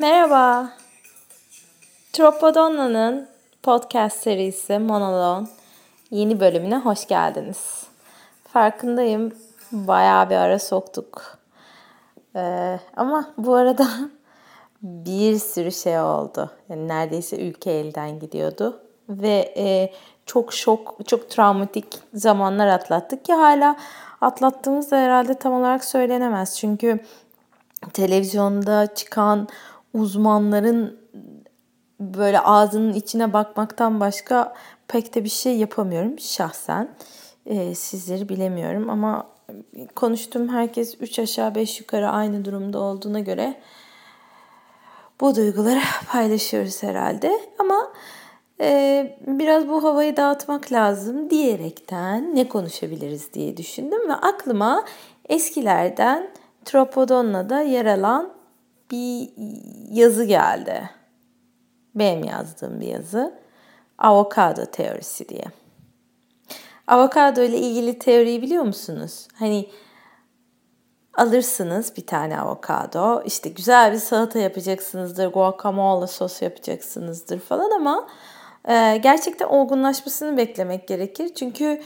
Merhaba. Tropodonna'nın podcast serisi Monolon yeni bölümüne hoş geldiniz. Farkındayım bayağı bir ara soktuk. Ee, ama bu arada bir sürü şey oldu. Yani neredeyse ülke elden gidiyordu. Ve e, çok şok, çok travmatik zamanlar atlattık ki hala atlattığımız da herhalde tam olarak söylenemez. Çünkü televizyonda çıkan uzmanların böyle ağzının içine bakmaktan başka pek de bir şey yapamıyorum şahsen. Ee, sizleri bilemiyorum ama konuştuğum herkes 3 aşağı 5 yukarı aynı durumda olduğuna göre bu duyguları paylaşıyoruz herhalde. Ama e, biraz bu havayı dağıtmak lazım diyerekten ne konuşabiliriz diye düşündüm ve aklıma eskilerden Tropodonna'da yer alan bir yazı geldi. Benim yazdığım bir yazı. Avokado teorisi diye. Avokado ile ilgili teoriyi biliyor musunuz? Hani alırsınız bir tane avokado. işte güzel bir salata yapacaksınızdır. Guacamole sos yapacaksınızdır falan ama e, gerçekten olgunlaşmasını beklemek gerekir. Çünkü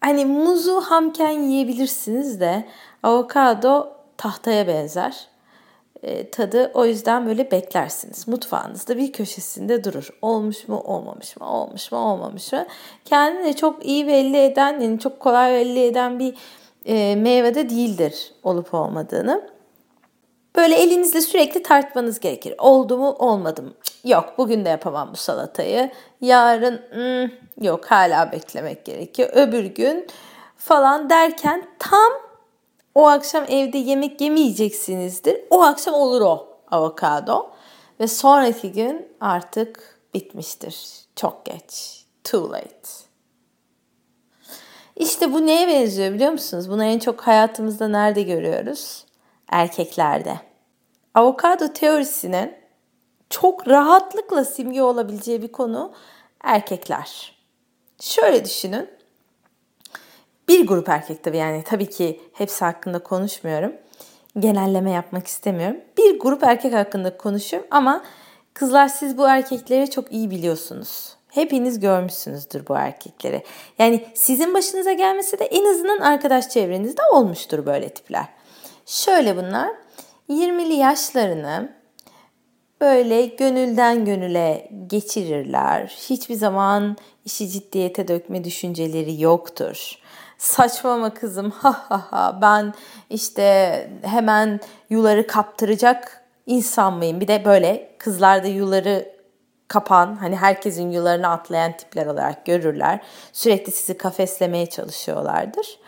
hani muzu hamken yiyebilirsiniz de avokado tahtaya benzer e, tadı o yüzden böyle beklersiniz. Mutfağınızda bir köşesinde durur. Olmuş mu, olmamış mı, olmuş mu, olmamış mı? Kendini çok iyi belli eden, yani çok kolay belli eden bir e, meyve de değildir olup olmadığını. Böyle elinizle sürekli tartmanız gerekir. Oldu mu, olmadı mı? Yok, bugün de yapamam bu salatayı. Yarın hmm, yok, hala beklemek gerekiyor. Öbür gün falan derken tam o akşam evde yemek yemeyeceksinizdir. O akşam olur o avokado. Ve sonraki gün artık bitmiştir. Çok geç. Too late. İşte bu neye benziyor biliyor musunuz? Bunu en çok hayatımızda nerede görüyoruz? Erkeklerde. Avokado teorisinin çok rahatlıkla simge olabileceği bir konu erkekler. Şöyle düşünün bir grup erkek tabii yani tabii ki hepsi hakkında konuşmuyorum. Genelleme yapmak istemiyorum. Bir grup erkek hakkında konuşuyorum ama kızlar siz bu erkekleri çok iyi biliyorsunuz. Hepiniz görmüşsünüzdür bu erkekleri. Yani sizin başınıza gelmesi de en azından arkadaş çevrenizde olmuştur böyle tipler. Şöyle bunlar 20'li yaşlarını böyle gönülden gönüle geçirirler. Hiçbir zaman işi ciddiyete dökme düşünceleri yoktur saçmalama kızım ha ha ha ben işte hemen yuları kaptıracak insan mıyım? Bir de böyle kızlarda yuları kapan hani herkesin yularını atlayan tipler olarak görürler. Sürekli sizi kafeslemeye çalışıyorlardır.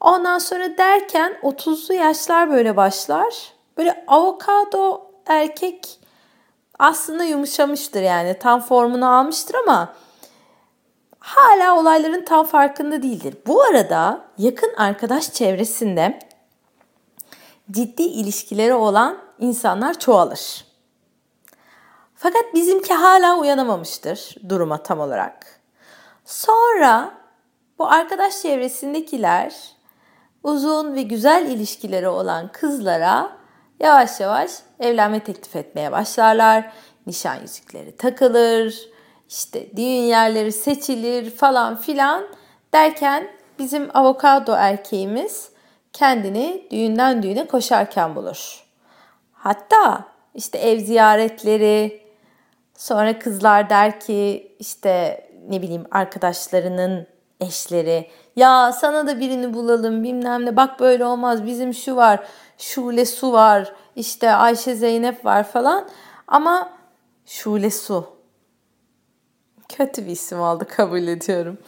Ondan sonra derken 30'lu yaşlar böyle başlar. Böyle avokado erkek aslında yumuşamıştır yani tam formunu almıştır ama hala olayların tam farkında değildir. Bu arada yakın arkadaş çevresinde ciddi ilişkileri olan insanlar çoğalır. Fakat bizimki hala uyanamamıştır duruma tam olarak. Sonra bu arkadaş çevresindekiler uzun ve güzel ilişkileri olan kızlara yavaş yavaş evlenme teklif etmeye başlarlar. Nişan yüzükleri takılır, işte düğün yerleri seçilir falan filan derken bizim avokado erkeğimiz kendini düğünden düğüne koşarken bulur. Hatta işte ev ziyaretleri, sonra kızlar der ki işte ne bileyim arkadaşlarının eşleri ya sana da birini bulalım bilmem ne bak böyle olmaz bizim şu var Şule Su var işte Ayşe Zeynep var falan ama Şule Su Kötü bir isim oldu kabul ediyorum.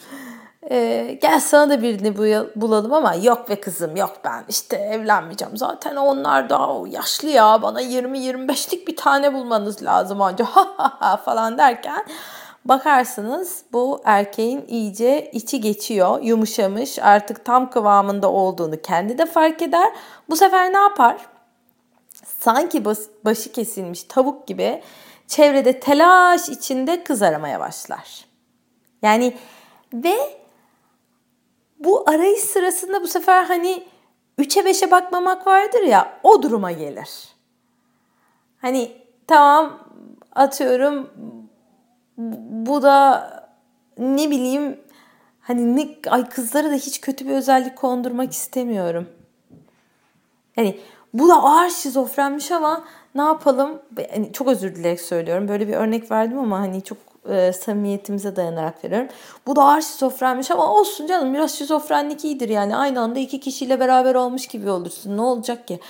Ee, gel sana da birini bulalım ama yok be kızım yok ben işte evlenmeyeceğim. Zaten onlar da yaşlı ya bana 20-25'lik bir tane bulmanız lazım anca falan derken bakarsınız bu erkeğin iyice içi geçiyor, yumuşamış, artık tam kıvamında olduğunu kendi de fark eder. Bu sefer ne yapar? Sanki başı kesilmiş tavuk gibi çevrede telaş içinde kız aramaya başlar. Yani ve bu arayış sırasında bu sefer hani 3'e 5'e bakmamak vardır ya o duruma gelir. Hani tamam atıyorum bu da ne bileyim hani ne ay kızlara da hiç kötü bir özellik kondurmak istemiyorum. Hani bu da ağır şizofrenmiş ama ne yapalım? Yani çok özür dileyerek söylüyorum. Böyle bir örnek verdim ama hani çok e, samimiyetimize dayanarak veriyorum. Bu da ağır şizofrenmiş ama olsun canım biraz şizofrenlik iyidir yani. Aynı anda iki kişiyle beraber olmuş gibi olursun. Ne olacak ki?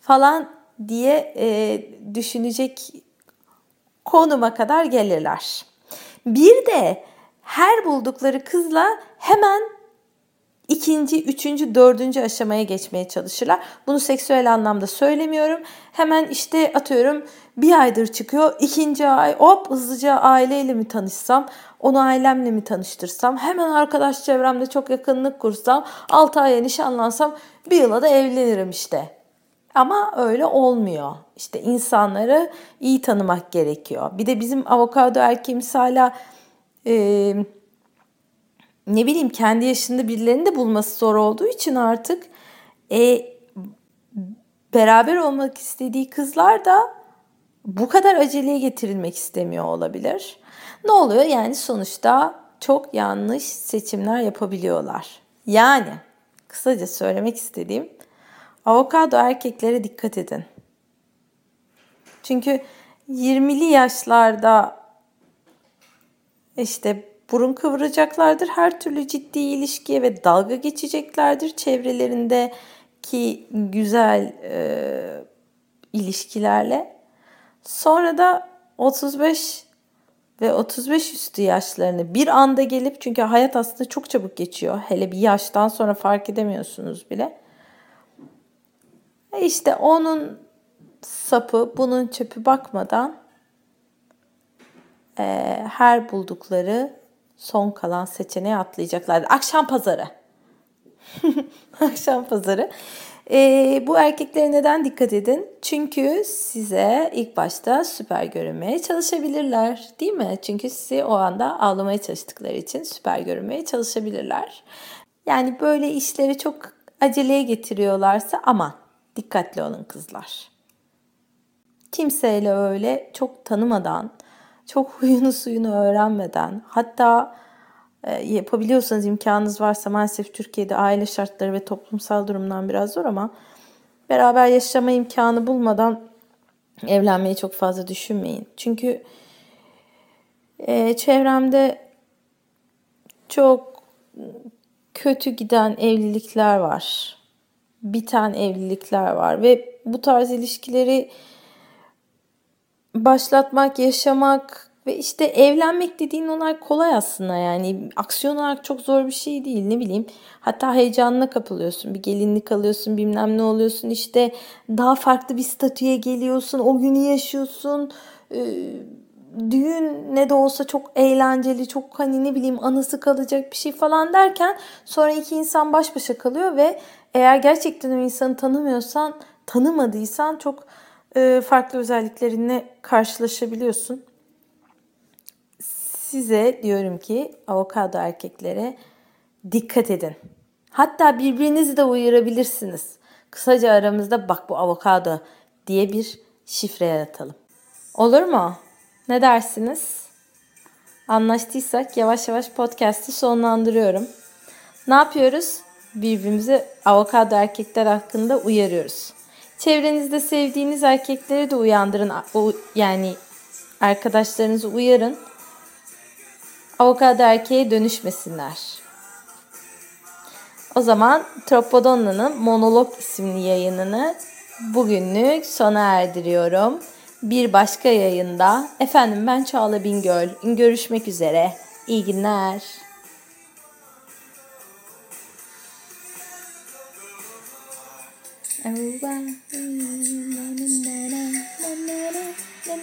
Falan diye e, düşünecek konuma kadar gelirler. Bir de her buldukları kızla hemen ikinci, üçüncü, dördüncü aşamaya geçmeye çalışırlar. Bunu seksüel anlamda söylemiyorum. Hemen işte atıyorum bir aydır çıkıyor. ikinci ay hop hızlıca aileyle mi tanışsam, onu ailemle mi tanıştırsam, hemen arkadaş çevremde çok yakınlık kursam, 6 aya nişanlansam bir yıla da evlenirim işte. Ama öyle olmuyor. İşte insanları iyi tanımak gerekiyor. Bir de bizim avokado erkeğimiz hala e, ne bileyim kendi yaşında birilerini de bulması zor olduğu için artık e, beraber olmak istediği kızlar da bu kadar aceleye getirilmek istemiyor olabilir. Ne oluyor? Yani sonuçta çok yanlış seçimler yapabiliyorlar. Yani kısaca söylemek istediğim avokado erkeklere dikkat edin. Çünkü 20'li yaşlarda işte burun kıvıracaklardır. Her türlü ciddi ilişkiye ve dalga geçeceklerdir çevrelerindeki güzel e, ilişkilerle. Sonra da 35 ve 35 üstü yaşlarını bir anda gelip çünkü hayat aslında çok çabuk geçiyor. Hele bir yaştan sonra fark edemiyorsunuz bile. E işte onun sapı, bunun çöpü bakmadan e, her buldukları son kalan seçeneği atlayacaklardı. Akşam pazarı. Akşam pazarı. E, bu erkeklere neden dikkat edin? Çünkü size ilk başta süper görünmeye çalışabilirler. Değil mi? Çünkü sizi o anda ağlamaya çalıştıkları için süper görünmeye çalışabilirler. Yani böyle işleri çok aceleye getiriyorlarsa ama dikkatli olun kızlar. Kimseyle öyle çok tanımadan, çok huyunu suyunu öğrenmeden hatta e, yapabiliyorsanız imkanınız varsa maalesef Türkiye'de aile şartları ve toplumsal durumdan biraz zor ama beraber yaşama imkanı bulmadan evlenmeyi çok fazla düşünmeyin. Çünkü e, çevremde çok kötü giden evlilikler var. Biten evlilikler var ve bu tarz ilişkileri başlatmak, yaşamak ve işte evlenmek dediğin olay kolay aslında yani aksiyon olarak çok zor bir şey değil ne bileyim. Hatta heyecanına kapılıyorsun bir gelinlik alıyorsun bilmem ne oluyorsun işte daha farklı bir statüye geliyorsun o günü yaşıyorsun. Ee, düğün ne de olsa çok eğlenceli çok hani ne bileyim anısı kalacak bir şey falan derken sonra iki insan baş başa kalıyor ve eğer gerçekten o insanı tanımıyorsan tanımadıysan çok farklı özelliklerine karşılaşabiliyorsun. Size diyorum ki avokado erkeklere dikkat edin. Hatta birbirinizi de uyarabilirsiniz. Kısaca aramızda bak bu avokado diye bir şifre yaratalım. Olur mu? Ne dersiniz? Anlaştıysak yavaş yavaş podcast'ı sonlandırıyorum. Ne yapıyoruz? Birbirimizi avokado erkekler hakkında uyarıyoruz. Çevrenizde sevdiğiniz erkekleri de uyandırın. Yani arkadaşlarınızı uyarın. Avokado erkeğe dönüşmesinler. O zaman Tropodonna'nın Monolog isimli yayınını bugünlük sona erdiriyorum. Bir başka yayında efendim ben Çağla Bingöl. Görüşmek üzere. İyi günler. Oh, wow. na, na, na, na, na, na, na, na, na, na, na,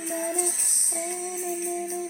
na, na,